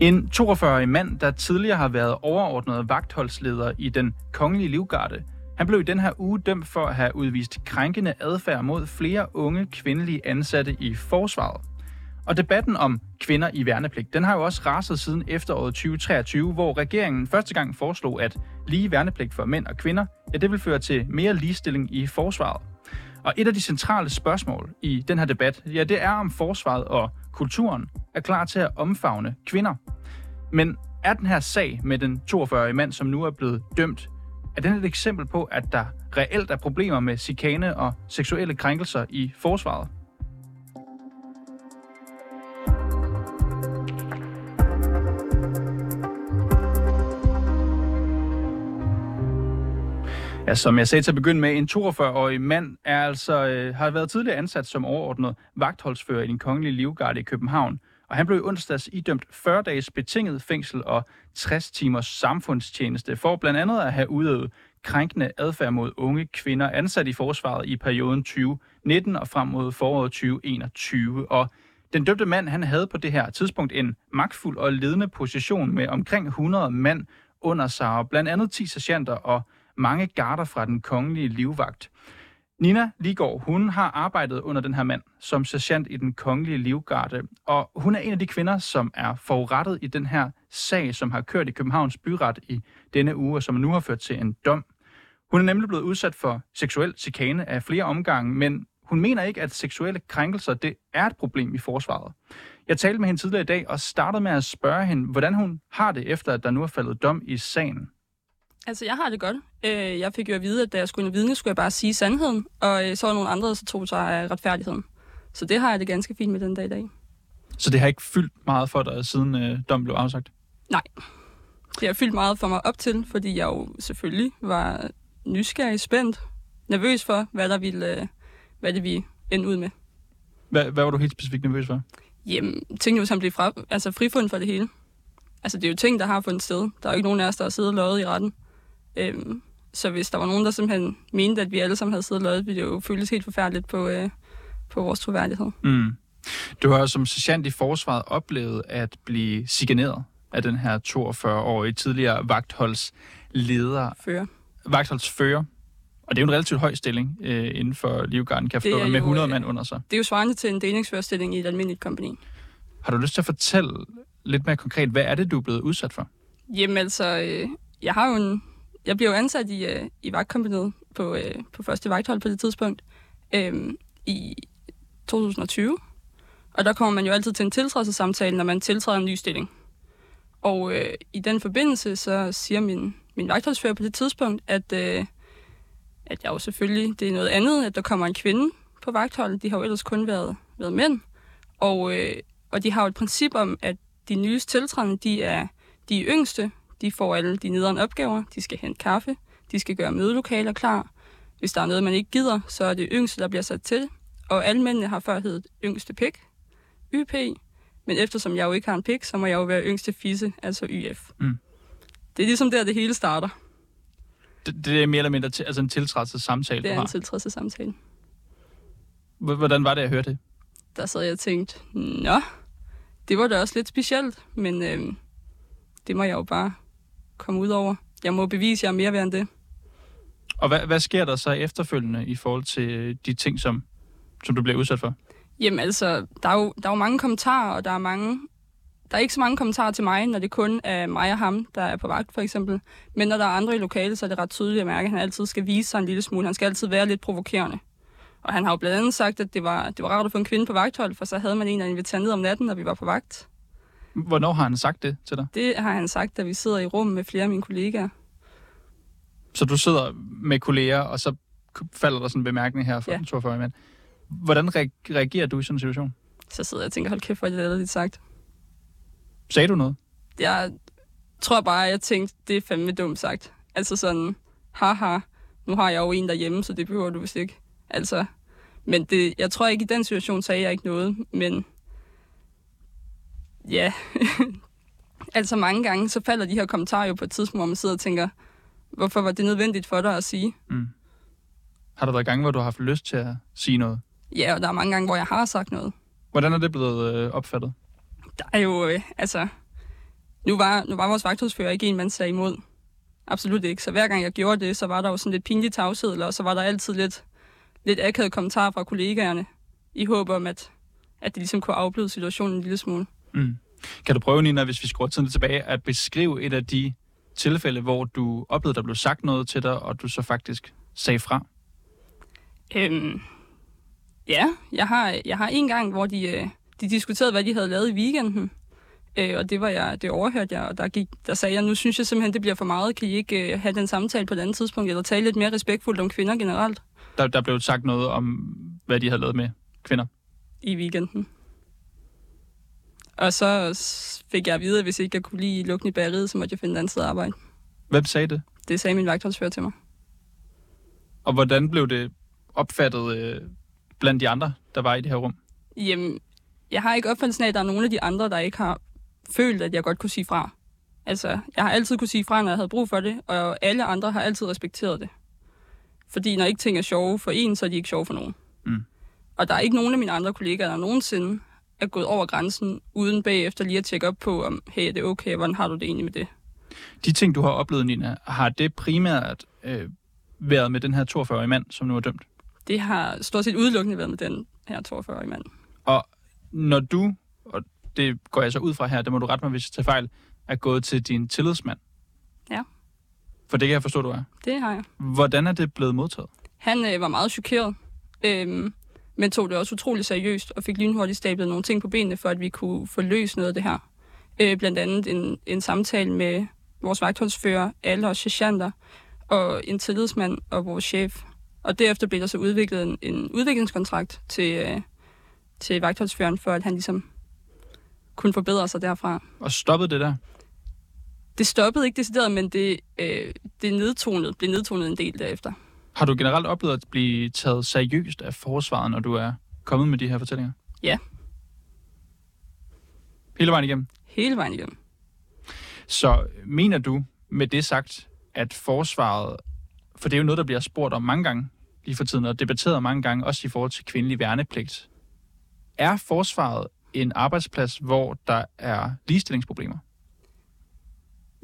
En 42-årig mand, der tidligere har været overordnet vagtholdsleder i den kongelige livgarde, han blev i den her uge dømt for at have udvist krænkende adfærd mod flere unge kvindelige ansatte i forsvaret. Og debatten om kvinder i værnepligt, den har jo også raset siden efteråret 2023, hvor regeringen første gang foreslog, at lige værnepligt for mænd og kvinder, ja, det vil føre til mere ligestilling i forsvaret. Og et af de centrale spørgsmål i den her debat, ja, det er om forsvaret og kulturen er klar til at omfavne kvinder. Men er den her sag med den 42-årige mand, som nu er blevet dømt, er den et eksempel på, at der reelt er problemer med chikane og seksuelle krænkelser i forsvaret? Ja, som jeg sagde til at begynde med, en 42-årig mand er altså, øh, har været tidligere ansat som overordnet vagtholdsfører i den kongelige livgarde i København. Og han blev i onsdags idømt 40 dages betinget fængsel og 60 timers samfundstjeneste for blandt andet at have udøvet krænkende adfærd mod unge kvinder ansat i forsvaret i perioden 2019 og frem mod foråret 2021. Og den dømte mand han havde på det her tidspunkt en magtfuld og ledende position med omkring 100 mand under sig, og blandt andet 10 sergeanter og mange garder fra den kongelige livvagt. Nina Ligård, hun har arbejdet under den her mand som sergeant i den kongelige livgarde, og hun er en af de kvinder, som er forurettet i den her sag, som har kørt i Københavns byret i denne uge, og som nu har ført til en dom. Hun er nemlig blevet udsat for seksuel chikane af flere omgange, men hun mener ikke, at seksuelle krænkelser det er et problem i forsvaret. Jeg talte med hende tidligere i dag og startede med at spørge hende, hvordan hun har det efter, at der nu er faldet dom i sagen. Altså, jeg har det godt. Øh, jeg fik jo at vide, at da jeg skulle ind vidne, skulle jeg bare sige sandheden, og øh, så var nogle andre, der så tog sig af retfærdigheden. Så det har jeg det ganske fint med den dag i dag. Så det har ikke fyldt meget for dig, siden øh, dommen blev afsagt? Nej. Det har fyldt meget for mig op til, fordi jeg jo selvfølgelig var nysgerrig, spændt, nervøs for, hvad der ville, øh, hvad det vi ende ud med. Hvad, hvad var du helt specifikt nervøs for? Jamen, tænkte hvis han blev fra, altså frifundet for det hele. Altså, det er jo ting, der har fundet sted. Der er jo ikke nogen af os, der har siddet og løjet i retten. Øhm, så hvis der var nogen, der simpelthen mente, at vi alle sammen havde siddet og løjet, ville det jo føles helt forfærdeligt på, øh, på vores troværdighed. Mm. Du har jo som sergeant i forsvaret oplevet at blive signeret af den her 42-årige tidligere vagtholdsleder. Fører. Vagtholdsfører. Og det er jo en relativt høj stilling øh, inden for Livgarden, kan jeg forstå, med 100 øh, mand under sig. Det er jo svarende til en delingsførstilling i et almindeligt kompani. Har du lyst til at fortælle lidt mere konkret, hvad er det, du er blevet udsat for? Jamen altså, øh, jeg har jo en, jeg bliver jo ansat i, øh, i vagtkompaniet på, øh, på første vagthold på det tidspunkt øh, i 2020. Og der kommer man jo altid til en tiltrædelsesamtale, når man tiltræder en ny stilling. Og øh, i den forbindelse, så siger min, min vagtholdsfører på det tidspunkt, at, øh, at jeg jo selvfølgelig, det er noget andet, at der kommer en kvinde på vagtholdet. De har jo ellers kun været, været mænd. Og, øh, og de har jo et princip om, at de nyeste tiltrædende, de er de yngste, de får alle de nederen opgaver. De skal hente kaffe. De skal gøre mødelokaler klar. Hvis der er noget, man ikke gider, så er det yngste, der bliver sat til. Og alle mændene har før heddet yngste pik, YP. Men eftersom jeg jo ikke har en pik, så må jeg jo være yngste fisse, altså YF. Mm. Det er ligesom der, det hele starter. Det, det er mere eller mindre til, altså en tiltrædelse samtale, Det er en tiltrædelse samtale. Hvordan var det at høre det? Der sad jeg og tænkte, nå, det var da også lidt specielt, men øh, det må jeg jo bare komme ud over. Jeg må bevise, at jeg er mere værd end det. Og hvad, hvad sker der så efterfølgende i forhold til de ting, som, som du bliver udsat for? Jamen altså, der er, jo, der er jo mange kommentarer, og der er mange... Der er ikke så mange kommentarer til mig, når det kun er mig og ham, der er på vagt, for eksempel. Men når der er andre i lokalet, så er det ret tydeligt at mærke, at han altid skal vise sig en lille smule. Han skal altid være lidt provokerende. Og han har jo blandt andet sagt, at det var, det var rart at få en kvinde på vagthold, for så havde man en, der inviterede ned om natten, når vi var på vagt. Hvornår har han sagt det til dig? Det har han sagt, da vi sidder i rum med flere af mine kollegaer. Så du sidder med kolleger, og så falder der sådan en bemærkning her fra ja. 42 mand. Hvordan reagerer du i sådan en situation? Så sidder jeg og tænker, hold kæft, hvor er det lidt sagt. Sagde du noget? Jeg tror bare, jeg tænkte, det er fandme dumt sagt. Altså sådan, haha, nu har jeg jo en derhjemme, så det behøver du vist ikke. Altså, men det, jeg tror ikke, i den situation sagde jeg ikke noget, men ja, altså mange gange, så falder de her kommentarer jo på et tidspunkt, hvor man sidder og tænker, hvorfor var det nødvendigt for dig at sige? Mm. Har der været gange, hvor du har haft lyst til at sige noget? Ja, og der er mange gange, hvor jeg har sagt noget. Hvordan er det blevet øh, opfattet? Der er jo, øh, altså, nu var, nu var vores vagthusfører ikke en, man sagde imod. Absolut ikke. Så hver gang jeg gjorde det, så var der jo sådan lidt pinlig tavshed, og så var der altid lidt, lidt akavet kommentarer fra kollegaerne, i håb om, at, at det ligesom kunne afbløde situationen en lille smule. Mm. Kan du prøve, Nina, hvis vi skruer tiden lidt tilbage, at beskrive et af de tilfælde, hvor du oplevede, der blev sagt noget til dig, og du så faktisk sagde fra? Øhm, ja, jeg har, jeg har en gang, hvor de, øh, de diskuterede, hvad de havde lavet i weekenden. Øh, og det var jeg, det overhørte jeg, og der, gik, der sagde jeg, nu synes jeg simpelthen, det bliver for meget. Kan I ikke øh, have den samtale på et andet tidspunkt, eller tale lidt mere respektfuldt om kvinder generelt Der, der blev sagt noget om, hvad de havde lavet med kvinder. i weekenden? Og så fik jeg at vide, at hvis ikke jeg kunne lide lugten i bageriet, så måtte jeg finde et andet sted at arbejde. Hvem sagde det? Det sagde min vagtholdsfører til mig. Og hvordan blev det opfattet øh, blandt de andre, der var i det her rum? Jamen, jeg har ikke opfattelsen af, at der er nogen af de andre, der ikke har følt, at jeg godt kunne sige fra. Altså, jeg har altid kunne sige fra, når jeg havde brug for det, og alle andre har altid respekteret det. Fordi når ikke ting er sjove for en, så er de ikke sjove for nogen. Mm. Og der er ikke nogen af mine andre kollegaer, der nogensinde er gået over grænsen, uden bagefter lige at tjekke op på, om hey, er det okay, hvordan har du det egentlig med det? De ting, du har oplevet, Nina, har det primært øh, været med den her 42-årige mand, som nu er dømt? Det har stort set udelukkende været med den her 42-årige mand. Og når du, og det går jeg så ud fra her, det må du rette mig, hvis jeg tager fejl, er gået til din tillidsmand. Ja. For det kan jeg forstå, du er. Det har jeg. Hvordan er det blevet modtaget? Han øh, var meget chokeret, øhm, men tog det også utrolig seriøst og fik lynhurtigt stablet nogle ting på benene, for at vi kunne få løst noget af det her. Øh, blandt andet en, en samtale med vores vagtholdsfører, alle os sergeanter, og en tillidsmand og vores chef. Og derefter blev der så udviklet en, en udviklingskontrakt til, øh, til vagtholdsføreren, for at han ligesom kunne forbedre sig derfra. Og stoppede det der? Det stoppede ikke decideret, men det, øh, det nedtonede, blev nedtonet en del derefter. Har du generelt oplevet at blive taget seriøst af forsvaret, når du er kommet med de her fortællinger? Ja. Hele vejen igennem? Hele vejen igennem. Så mener du med det sagt, at forsvaret, for det er jo noget, der bliver spurgt om mange gange lige for tiden, og debatteret mange gange, også i forhold til kvindelig værnepligt. Er forsvaret en arbejdsplads, hvor der er ligestillingsproblemer?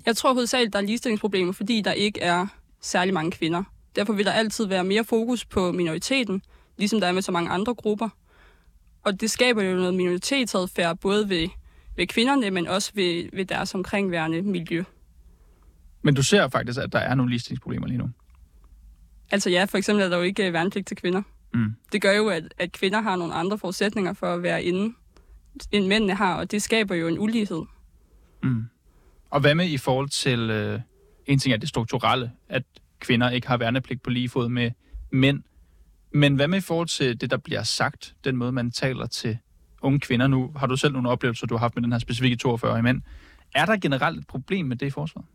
Jeg tror hovedsageligt, der er ligestillingsproblemer, fordi der ikke er særlig mange kvinder. Derfor vil der altid være mere fokus på minoriteten, ligesom der er med så mange andre grupper. Og det skaber jo noget minoritetsadfærd, både ved, ved kvinderne, men også ved, ved deres omkringværende miljø. Men du ser faktisk, at der er nogle ligestillingsproblemer lige nu. Altså ja, for eksempel er der jo ikke øh, værnepligt til kvinder. Mm. Det gør jo, at, at kvinder har nogle andre forudsætninger for at være inde, end mændene har, og det skaber jo en ulighed. Mm. Og hvad med i forhold til, øh, en ting er det strukturelle, at kvinder ikke har værnepligt på lige fod med mænd. Men hvad med i forhold til det, der bliver sagt, den måde, man taler til unge kvinder nu? Har du selv nogle oplevelser, du har haft med den her specifikke 42-årige mænd? Er der generelt et problem med det i forsvaret?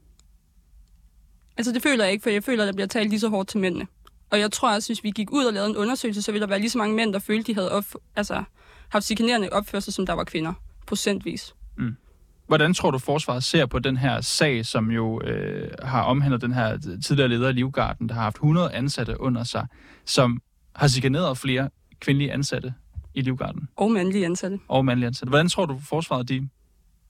Altså det føler jeg ikke, for jeg føler, at der bliver talt lige så hårdt til mændene. Og jeg tror også, hvis vi gik ud og lavede en undersøgelse, så ville der være lige så mange mænd, der følte, de havde op, altså, haft chikanerende opførsel, som der var kvinder. Procentvis. Hvordan tror du, forsvaret ser på den her sag, som jo øh, har omhandlet den her tidligere leder af Livgarden, der har haft 100 ansatte under sig, som har chikaneret flere kvindelige ansatte i Livgarden Og mandlige ansatte. og mandlige ansatte. Hvordan tror du, forsvaret de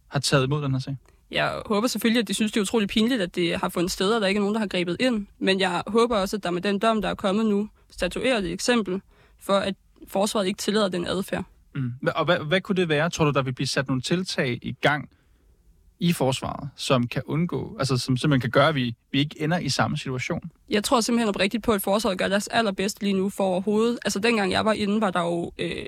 har taget imod den her sag? Jeg håber selvfølgelig, at de synes, det er utroligt pinligt, at det har fundet sted, og der ikke er nogen, der har grebet ind. Men jeg håber også, at der med den dom, der er kommet nu, statuerer et eksempel for, at forsvaret ikke tillader den adfærd. Mm. Og hvad, hvad kunne det være? Tror du, der vil blive sat nogle tiltag i gang i forsvaret, som kan undgå, altså som simpelthen kan gøre, at vi, vi ikke ender i samme situation? Jeg tror simpelthen oprigtigt på, at forsvaret gør deres allerbedste lige nu for overhovedet. Altså dengang jeg var inde, var der jo øh,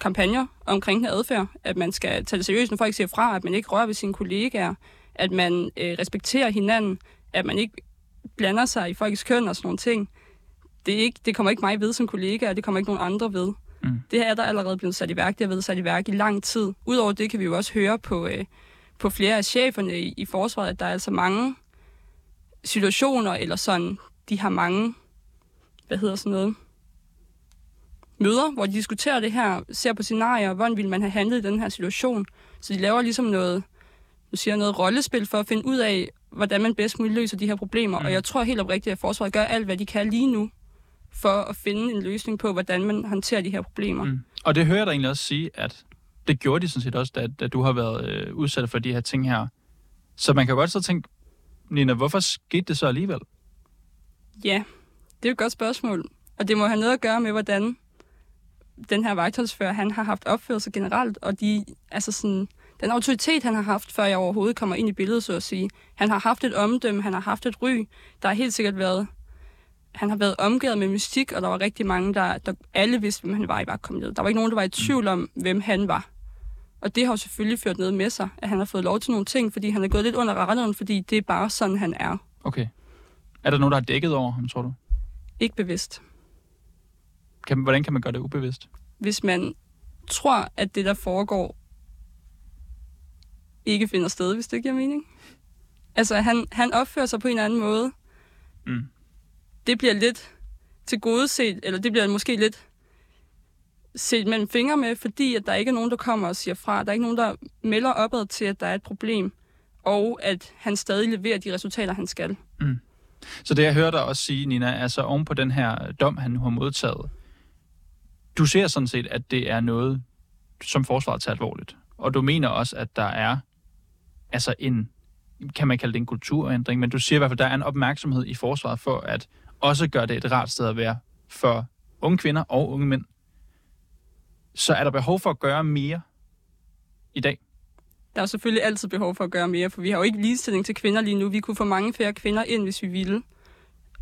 kampagner omkring den adfærd, at man skal tage det seriøst, når folk siger fra, at man ikke rører ved sine kollegaer, at man øh, respekterer hinanden, at man ikke blander sig i folks køn og sådan nogle ting. Det, er ikke, det kommer ikke mig ved som kollega, og det kommer ikke nogen andre ved. Mm. Det her er der allerede blevet sat i værk. Det har været sat i værk i lang tid. Udover det kan vi jo også høre på, øh, på flere af cheferne i, i forsvaret, at der er altså mange situationer, eller sådan, de har mange, hvad hedder sådan noget, møder, hvor de diskuterer det her, ser på scenarier, hvordan ville man have handlet i den her situation. Så de laver ligesom noget, nu siger noget rollespil for at finde ud af, hvordan man bedst muligt løser de her problemer. Mm. Og jeg tror helt oprigtigt, at forsvaret gør alt, hvad de kan lige nu, for at finde en løsning på, hvordan man håndterer de her problemer. Mm. Og det hører jeg dig egentlig også sige, at det gjorde de sådan set også, da, da du har været øh, udsat for de her ting her Så man kan godt så tænke, Nina, hvorfor skete det så alligevel? Ja, det er et godt spørgsmål. Og det må have noget at gøre med, hvordan den her vagtholdsfører, han har haft opførsel generelt, og de, altså sådan, den autoritet, han har haft, før jeg overhovedet kommer ind i billedet, så at sige. Han har haft et omdømme, han har haft et ry. Der har helt sikkert været... Han har været omgivet med mystik, og der var rigtig mange, der, der alle vidste, hvem han var i vagtkommuniet. Der var ikke nogen, der var i tvivl om, hvem han var. Og det har jo selvfølgelig ført noget med sig, at han har fået lov til nogle ting, fordi han er gået lidt under radaren, fordi det er bare sådan, han er. Okay. Er der nogen, der har dækket over ham, tror du? Ikke bevidst. Kan, hvordan kan man gøre det ubevidst? Hvis man tror, at det, der foregår, ikke finder sted, hvis det giver mening. Altså, han, han opfører sig på en anden måde. Mm. Det bliver lidt til gode set, eller det bliver måske lidt set mellem fingre med, fordi at der ikke er nogen, der kommer og siger fra. Der er ikke nogen, der melder opad til, at der er et problem, og at han stadig leverer de resultater, han skal. Mm. Så det, jeg hørte dig også sige, Nina, altså oven på den her dom, han nu har modtaget, du ser sådan set, at det er noget, som forsvaret tager alvorligt. Og du mener også, at der er altså en, kan man kalde det en kulturændring, men du siger i hvert fald, at der er en opmærksomhed i forsvaret for at også gøre det et rart sted at være for unge kvinder og unge mænd. Så er der behov for at gøre mere i dag? Der er selvfølgelig altid behov for at gøre mere, for vi har jo ikke ligestilling til kvinder lige nu. Vi kunne få mange flere kvinder ind, hvis vi ville.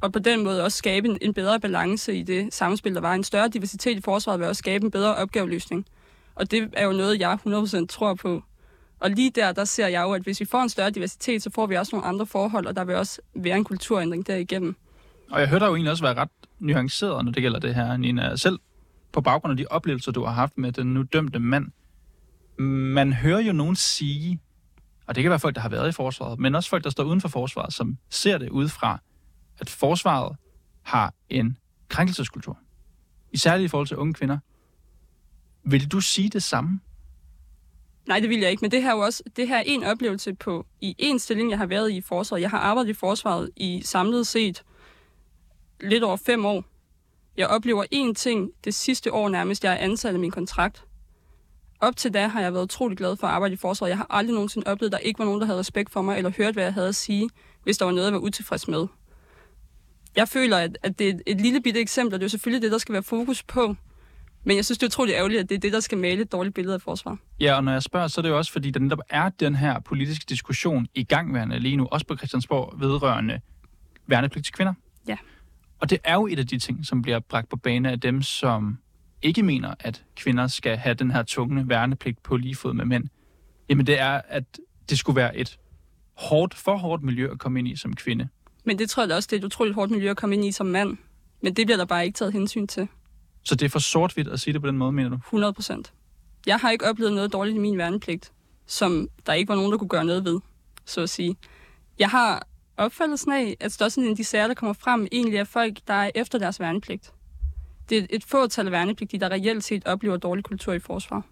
Og på den måde også skabe en, en bedre balance i det samspil, der var. En større diversitet i forsvaret vil også skabe en bedre opgaveløsning. Og det er jo noget, jeg 100% tror på. Og lige der, der ser jeg jo, at hvis vi får en større diversitet, så får vi også nogle andre forhold, og der vil også være en kulturændring derigennem. Og jeg hørte dig jo egentlig også være ret nuanceret, når det gælder det her, Nina. Selv på baggrund af de oplevelser, du har haft med den nu dømte mand, man hører jo nogen sige, og det kan være folk, der har været i forsvaret, men også folk, der står uden for forsvaret, som ser det udefra, at forsvaret har en krænkelseskultur. Især i forhold til unge kvinder. Vil du sige det samme? Nej, det vil jeg ikke, men det her er jo også det her er en oplevelse på i en stilling, jeg har været i i forsvaret. Jeg har arbejdet i forsvaret i samlet set lidt over fem år. Jeg oplever én ting det sidste år nærmest, jeg er ansat i min kontrakt. Op til da har jeg været utrolig glad for at arbejde i forsvaret. Jeg har aldrig nogensinde oplevet, at der ikke var nogen, der havde respekt for mig, eller hørt, hvad jeg havde at sige, hvis der var noget, jeg var utilfreds med. Jeg føler, at, at det er et, et lille bitte eksempel, og det er selvfølgelig det, der skal være fokus på. Men jeg synes, det er utroligt ærgerligt, at det er det, der skal male et dårligt billede af forsvar. Ja, og når jeg spørger, så er det jo også, fordi der netop er den her politiske diskussion i gangværende lige nu, også på Christiansborg, vedrørende værnepligt til kvinder. Ja. Og det er jo et af de ting, som bliver bragt på bane af dem, som ikke mener, at kvinder skal have den her tunge værnepligt på lige fod med mænd. Jamen det er, at det skulle være et hårdt, for hårdt miljø at komme ind i som kvinde. Men det tror jeg også, det er et utroligt hårdt miljø at komme ind i som mand. Men det bliver der bare ikke taget hensyn til. Så det er for sort-hvidt at sige det på den måde, mener du? 100 procent. Jeg har ikke oplevet noget dårligt i min værnepligt, som der ikke var nogen, der kunne gøre noget ved, så at sige. Jeg har opfattelsen af, at størstedelen af de sager, der kommer frem, egentlig er folk, der er efter deres værnepligt. Det er et fåtal af værnepligtige, der reelt set oplever dårlig kultur i forsvar.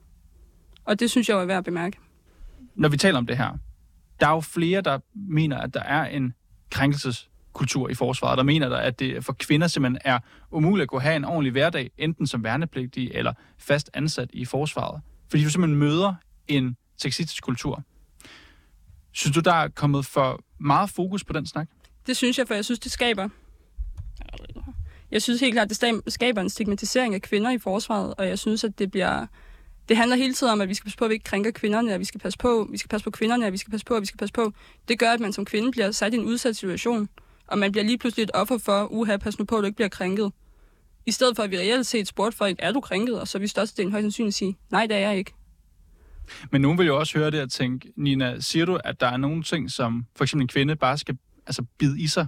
Og det synes jeg jo er værd at bemærke. Når vi taler om det her, der er jo flere, der mener, at der er en krænkelseskultur i forsvaret, der mener, der, at det for kvinder simpelthen er umuligt at kunne have en ordentlig hverdag, enten som værnepligtig eller fast ansat i forsvaret. Fordi du simpelthen møder en sexistisk kultur. Synes du, der er kommet for meget fokus på den snak? Det synes jeg, for jeg synes, det skaber... Jeg synes helt klart, det skaber en stigmatisering af kvinder i forsvaret, og jeg synes, at det bliver... Det handler hele tiden om, at vi skal passe på, at vi ikke krænker kvinderne, at vi skal passe på, vi skal passe på kvinderne, at vi skal passe på, at vi skal passe på. Det gør, at man som kvinde bliver sat i en udsat situation, og man bliver lige pludselig et offer for, uha, pas nu på, at du ikke bliver krænket. I stedet for, at vi reelt set spurgte folk, er du krænket? Og så vil størstedelen højst sandsynligt sige, nej, det er jeg ikke. Men nogen vil jo også høre det og tænke, Nina, siger du, at der er nogle ting, som for eksempel en kvinde bare skal altså, bide i sig?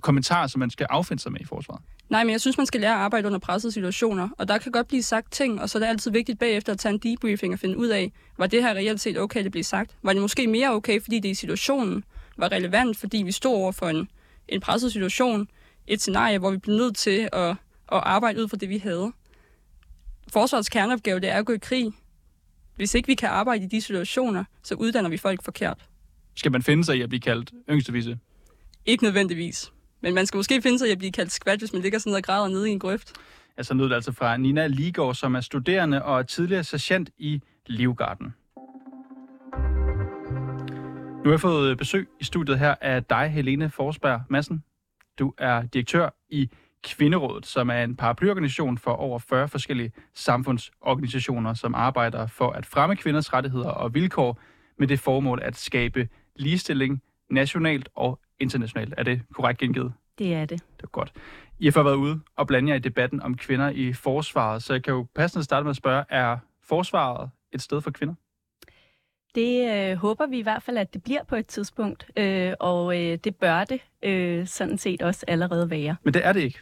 Kommentarer, som man skal affinde sig med i forsvaret? Nej, men jeg synes, man skal lære at arbejde under pressede situationer, og der kan godt blive sagt ting, og så er det altid vigtigt bagefter at tage en debriefing og finde ud af, var det her reelt set okay, det blev sagt? Var det måske mere okay, fordi det i situationen var relevant, fordi vi stod over for en, en presset situation, et scenarie, hvor vi blev nødt til at, at arbejde ud fra det, vi havde. Forsvarets kerneopgave, det er at gå i krig. Hvis ikke vi kan arbejde i de situationer, så uddanner vi folk forkert. Skal man finde sig i at blive kaldt yngstevise? Ikke nødvendigvis. Men man skal måske finde sig i at blive kaldt skvat, hvis man ligger sådan og græder nede i en grøft. Ja, så lød det altså fra Nina Ligård, som er studerende og tidligere sergeant i Livgarden. Nu har jeg fået besøg i studiet her af dig, Helene Forsberg Madsen. Du er direktør i Kvinderådet, som er en paraplyorganisation for over 40 forskellige samfundsorganisationer, som arbejder for at fremme kvinders rettigheder og vilkår med det formål at skabe ligestilling nationalt og internationalt. Er det korrekt gengivet? Det er det. Det er godt. I har været ude og blande jer i debatten om kvinder i forsvaret, så jeg kan jo passende starte med at spørge, er forsvaret et sted for kvinder? Det øh, håber vi i hvert fald, at det bliver på et tidspunkt, øh, og øh, det bør det øh, sådan set også allerede være. Men det er det ikke?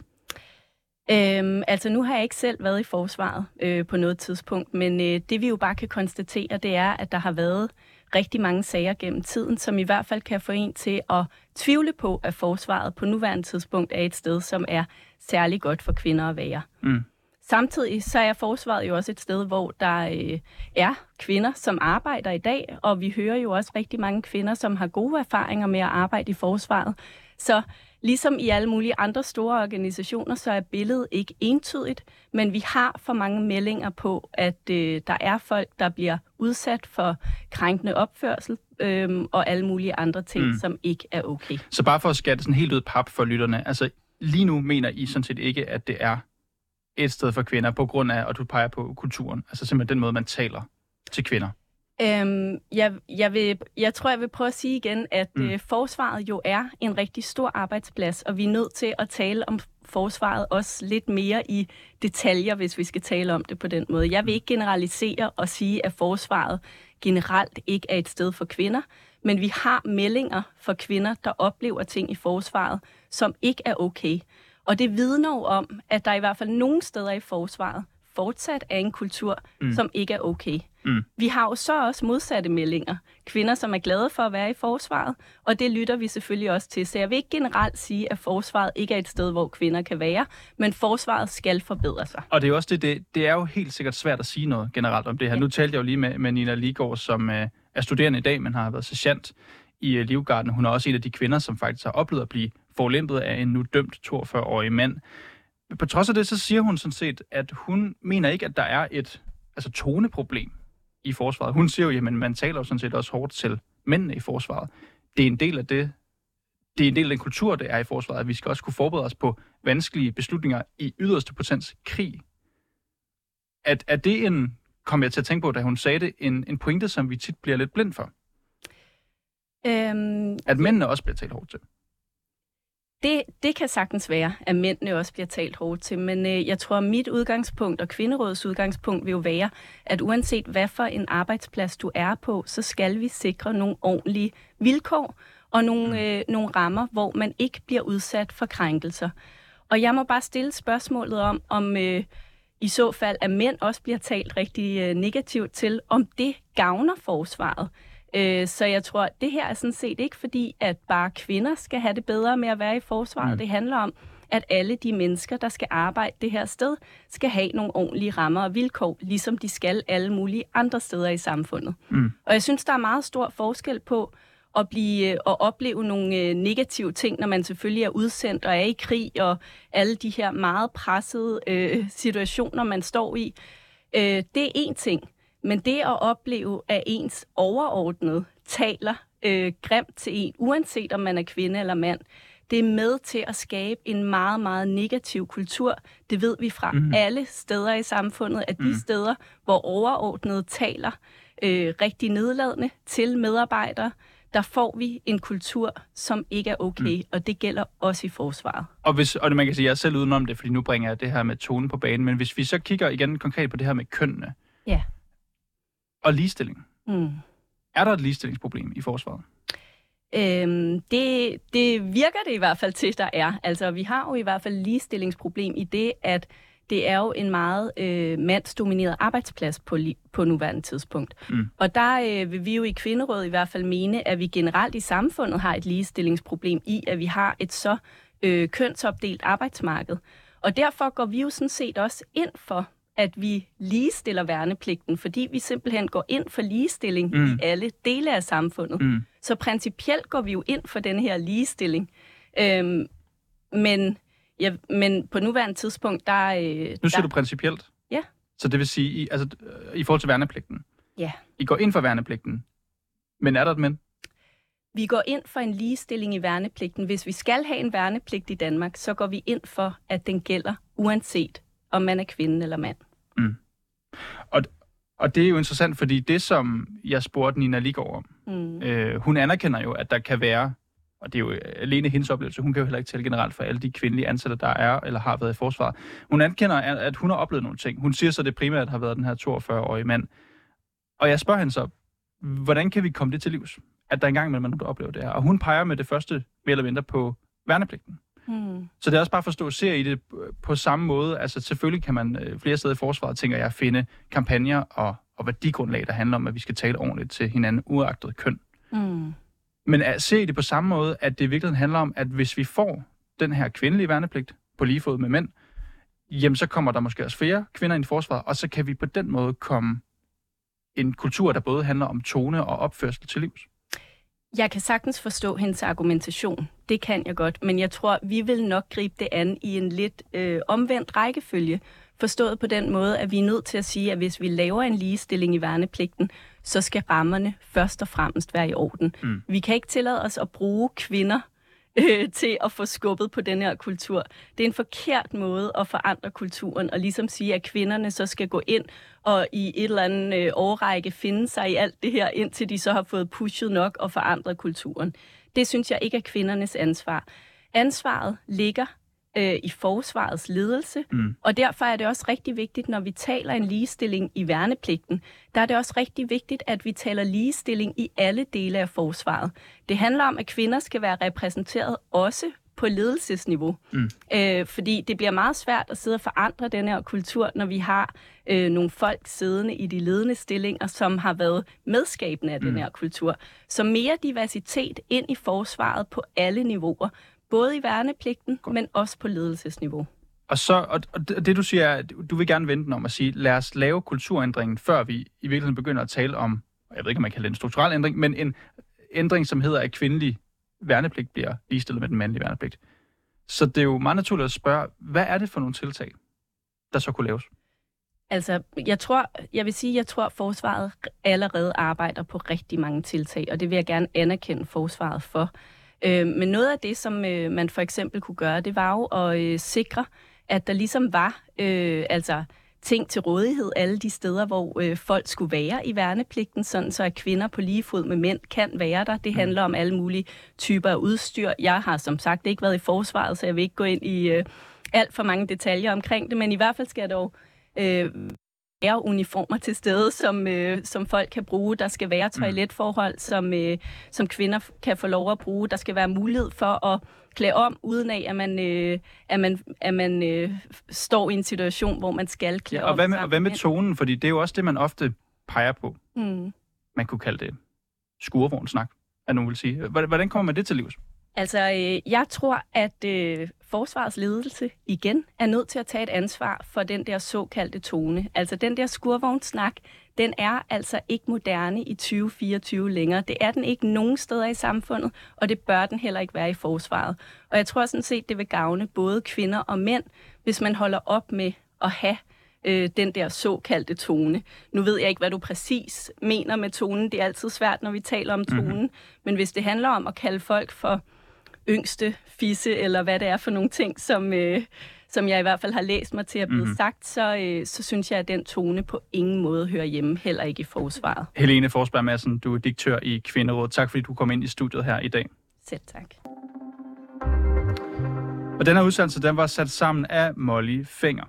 Øhm, altså nu har jeg ikke selv været i forsvaret øh, på noget tidspunkt, men øh, det vi jo bare kan konstatere, det er, at der har været rigtig mange sager gennem tiden, som i hvert fald kan få en til at tvivle på, at forsvaret på nuværende tidspunkt er et sted, som er særlig godt for kvinder at være. Mm. Samtidig så er forsvaret jo også et sted, hvor der øh, er kvinder, som arbejder i dag, og vi hører jo også rigtig mange kvinder, som har gode erfaringer med at arbejde i forsvaret. Så ligesom i alle mulige andre store organisationer, så er billedet ikke entydigt, men vi har for mange meldinger på, at øh, der er folk, der bliver udsat for krænkende opførsel øh, og alle mulige andre ting, mm. som ikke er okay. Så bare for at skatte sådan helt ud pap for lytterne, altså lige nu mener I sådan set ikke, at det er et sted for kvinder, på grund af, at du peger på kulturen, altså simpelthen den måde, man taler til kvinder? Øhm, jeg, jeg, vil, jeg tror, jeg vil prøve at sige igen, at mm. øh, forsvaret jo er en rigtig stor arbejdsplads, og vi er nødt til at tale om forsvaret også lidt mere i detaljer, hvis vi skal tale om det på den måde. Jeg vil ikke generalisere og sige, at forsvaret generelt ikke er et sted for kvinder, men vi har meldinger for kvinder, der oplever ting i forsvaret, som ikke er okay. Og det vidner jo om, at der i hvert fald nogle steder i forsvaret fortsat er en kultur, mm. som ikke er okay. Mm. Vi har jo så også modsatte meldinger. Kvinder, som er glade for at være i forsvaret, og det lytter vi selvfølgelig også til. Så jeg vil ikke generelt sige, at forsvaret ikke er et sted, hvor kvinder kan være, men forsvaret skal forbedre sig. Og det er også det, det, det er jo helt sikkert svært at sige noget generelt om det her. Ja. Nu talte jeg jo lige med, med Nina Ligård, som øh, er studerende i dag, men har været sergeant i øh, Livgarden. Hun er også en af de kvinder, som faktisk har oplevet at blive forlæmpet af en nu dømt 42-årig mand. På trods af det, så siger hun sådan set, at hun mener ikke, at der er et altså toneproblem i forsvaret. Hun siger jo, at man taler jo sådan set også hårdt til mændene i forsvaret. Det er en del af det, det er en del af den kultur, det er i forsvaret, at vi skal også kunne forberede os på vanskelige beslutninger i yderste potens krig. At, er det en, kom jeg til at tænke på, da hun sagde det, en, en pointe, som vi tit bliver lidt blind for? Øhm, at mændene også bliver talt hårdt til? Det, det kan sagtens være, at mændene også bliver talt hårdt til, men øh, jeg tror, at mit udgangspunkt og kvinderådets udgangspunkt vil jo være, at uanset hvad for en arbejdsplads du er på, så skal vi sikre nogle ordentlige vilkår og nogle, mm. øh, nogle rammer, hvor man ikke bliver udsat for krænkelser. Og jeg må bare stille spørgsmålet om, om øh, i så fald, at mænd også bliver talt rigtig øh, negativt til, om det gavner forsvaret. Øh, så jeg tror, at det her er sådan set ikke fordi, at bare kvinder skal have det bedre med at være i forsvaret. Mm. Det handler om, at alle de mennesker, der skal arbejde det her sted, skal have nogle ordentlige rammer og vilkår, ligesom de skal alle mulige andre steder i samfundet. Mm. Og jeg synes, der er meget stor forskel på at blive og opleve nogle øh, negative ting, når man selvfølgelig er udsendt og er i krig, og alle de her meget pressede øh, situationer, man står i. Øh, det er én ting. Men det at opleve, at ens overordnede taler øh, grimt til en, uanset om man er kvinde eller mand, det er med til at skabe en meget, meget negativ kultur. Det ved vi fra mm. alle steder i samfundet, at de mm. steder, hvor overordnede taler øh, rigtig nedladende til medarbejdere, der får vi en kultur, som ikke er okay, mm. og det gælder også i forsvaret. Og, hvis, og man kan sige, at jeg er selv udenom det, fordi nu bringer jeg det her med tonen på banen, men hvis vi så kigger igen konkret på det her med kønnene, ja og ligestilling. Mm. Er der et ligestillingsproblem i forsvaret? Øhm, det, det virker det i hvert fald til, der er. Altså, vi har jo i hvert fald ligestillingsproblem i det, at det er jo en meget øh, mandsdomineret arbejdsplads på, på nuværende tidspunkt. Mm. Og der øh, vil vi jo i Kvinderådet i hvert fald mene, at vi generelt i samfundet har et ligestillingsproblem i, at vi har et så øh, kønsopdelt arbejdsmarked. Og derfor går vi jo sådan set også ind for at vi ligestiller værnepligten, fordi vi simpelthen går ind for ligestilling mm. i alle dele af samfundet. Mm. Så principielt går vi jo ind for den her ligestilling. Øhm, men, ja, men på nuværende tidspunkt, der... Øh, nu siger der, du principielt? Ja. Så det vil sige, i, altså, øh, i forhold til værnepligten? Ja. I går ind for værnepligten, men er der et men? Vi går ind for en ligestilling i værnepligten. Hvis vi skal have en værnepligt i Danmark, så går vi ind for, at den gælder uanset om man er kvinde eller mand. Og, og det er jo interessant, fordi det, som jeg spurgte Nina Ligård om, mm. øh, hun anerkender jo, at der kan være, og det er jo alene hendes oplevelse, hun kan jo heller ikke tale generelt for alle de kvindelige ansatte, der er eller har været i forsvaret. Hun anerkender, at hun har oplevet nogle ting. Hun siger så, at det primært har været den her 42-årige mand. Og jeg spørger hende så, hvordan kan vi komme det til livs? At der engang med man oplever det her. Og hun peger med det første mere eller mindre på værnepligten. Hmm. Så det er også bare for at stå og se i det på samme måde. Altså selvfølgelig kan man øh, flere steder i forsvaret, tænker jeg, finde kampagner og, og værdigrundlag, der handler om, at vi skal tale ordentligt til hinanden, uagtet køn. Hmm. Men at se det på samme måde, at det i virkeligheden handler om, at hvis vi får den her kvindelige værnepligt på lige fod med mænd, jamen så kommer der måske også flere kvinder ind i forsvaret, og så kan vi på den måde komme en kultur, der både handler om tone og opførsel til livs. Jeg kan sagtens forstå hendes argumentation. Det kan jeg godt. Men jeg tror, vi vil nok gribe det an i en lidt øh, omvendt rækkefølge. Forstået på den måde, at vi er nødt til at sige, at hvis vi laver en ligestilling i værnepligten, så skal rammerne først og fremmest være i orden. Mm. Vi kan ikke tillade os at bruge kvinder øh, til at få skubbet på den her kultur. Det er en forkert måde at forandre kulturen, og ligesom sige, at kvinderne så skal gå ind og i et eller andet øh, årrække finde sig i alt det her, indtil de så har fået pushet nok og forandret kulturen. Det synes jeg ikke er kvindernes ansvar. Ansvaret ligger øh, i forsvarets ledelse, mm. og derfor er det også rigtig vigtigt, når vi taler en ligestilling i værnepligten, der er det også rigtig vigtigt, at vi taler ligestilling i alle dele af forsvaret. Det handler om, at kvinder skal være repræsenteret også på ledelsesniveau. Mm. Øh, fordi det bliver meget svært at sidde og forandre den her kultur, når vi har øh, nogle folk siddende i de ledende stillinger, som har været medskabende af mm. den her kultur. Så mere diversitet ind i forsvaret på alle niveauer, både i værnepligten, Godt. men også på ledelsesniveau. Og, så, og, og det du siger, at du vil gerne vente om at sige, lad os lave kulturændringen, før vi i virkeligheden begynder at tale om, jeg ved ikke, om man kan kalde det en strukturel ændring, men en ændring, som hedder, at kvindelig værnepligt bliver ligestillet med den mandlige værnepligt. Så det er jo meget naturligt at spørge, hvad er det for nogle tiltag, der så kunne laves? Altså, jeg tror, jeg vil sige, jeg tror, at forsvaret allerede arbejder på rigtig mange tiltag, og det vil jeg gerne anerkende forsvaret for. Øh, men noget af det, som øh, man for eksempel kunne gøre, det var jo at øh, sikre, at der ligesom var øh, altså ting til rådighed alle de steder, hvor øh, folk skulle være i værnepligten, sådan så at kvinder på lige fod med mænd kan være der. Det mm. handler om alle mulige typer af udstyr. Jeg har som sagt ikke været i forsvaret, så jeg vil ikke gå ind i øh, alt for mange detaljer omkring det, men i hvert fald skal jeg dog øh, uniformer til stede, som, øh, som folk kan bruge. Der skal være mm. toiletforhold, som, øh, som kvinder kan få lov at bruge. Der skal være mulighed for at klæde om, uden af, at man, øh, at man, at man øh, står i en situation, hvor man skal klæde ja, og om. Hvad med, og hvad med tonen? Fordi det er jo også det, man ofte peger på. Mm. Man kunne kalde det skurvognsnak, at nogen vil sige. Hvordan kommer man det til livs? Altså, øh, jeg tror, at øh, forsvarets ledelse igen er nødt til at tage et ansvar for den der såkaldte tone. Altså, den der skurvognsnak, den er altså ikke moderne i 2024 længere. Det er den ikke nogen steder i samfundet, og det bør den heller ikke være i forsvaret. Og jeg tror sådan set, det vil gavne både kvinder og mænd, hvis man holder op med at have øh, den der såkaldte tone. Nu ved jeg ikke, hvad du præcis mener med tonen. Det er altid svært, når vi taler om tonen. Mm-hmm. Men hvis det handler om at kalde folk for yngste fisse, eller hvad det er for nogle ting, som, øh, som jeg i hvert fald har læst mig til at blive mm-hmm. sagt, så, øh, så synes jeg, at den tone på ingen måde hører hjemme, heller ikke i forsvaret. Helene Forsberg Madsen, du er direktør i Kvinderådet. Tak fordi du kom ind i studiet her i dag. Selv tak. Og den her udsendelse den var sat sammen af Molly Finger.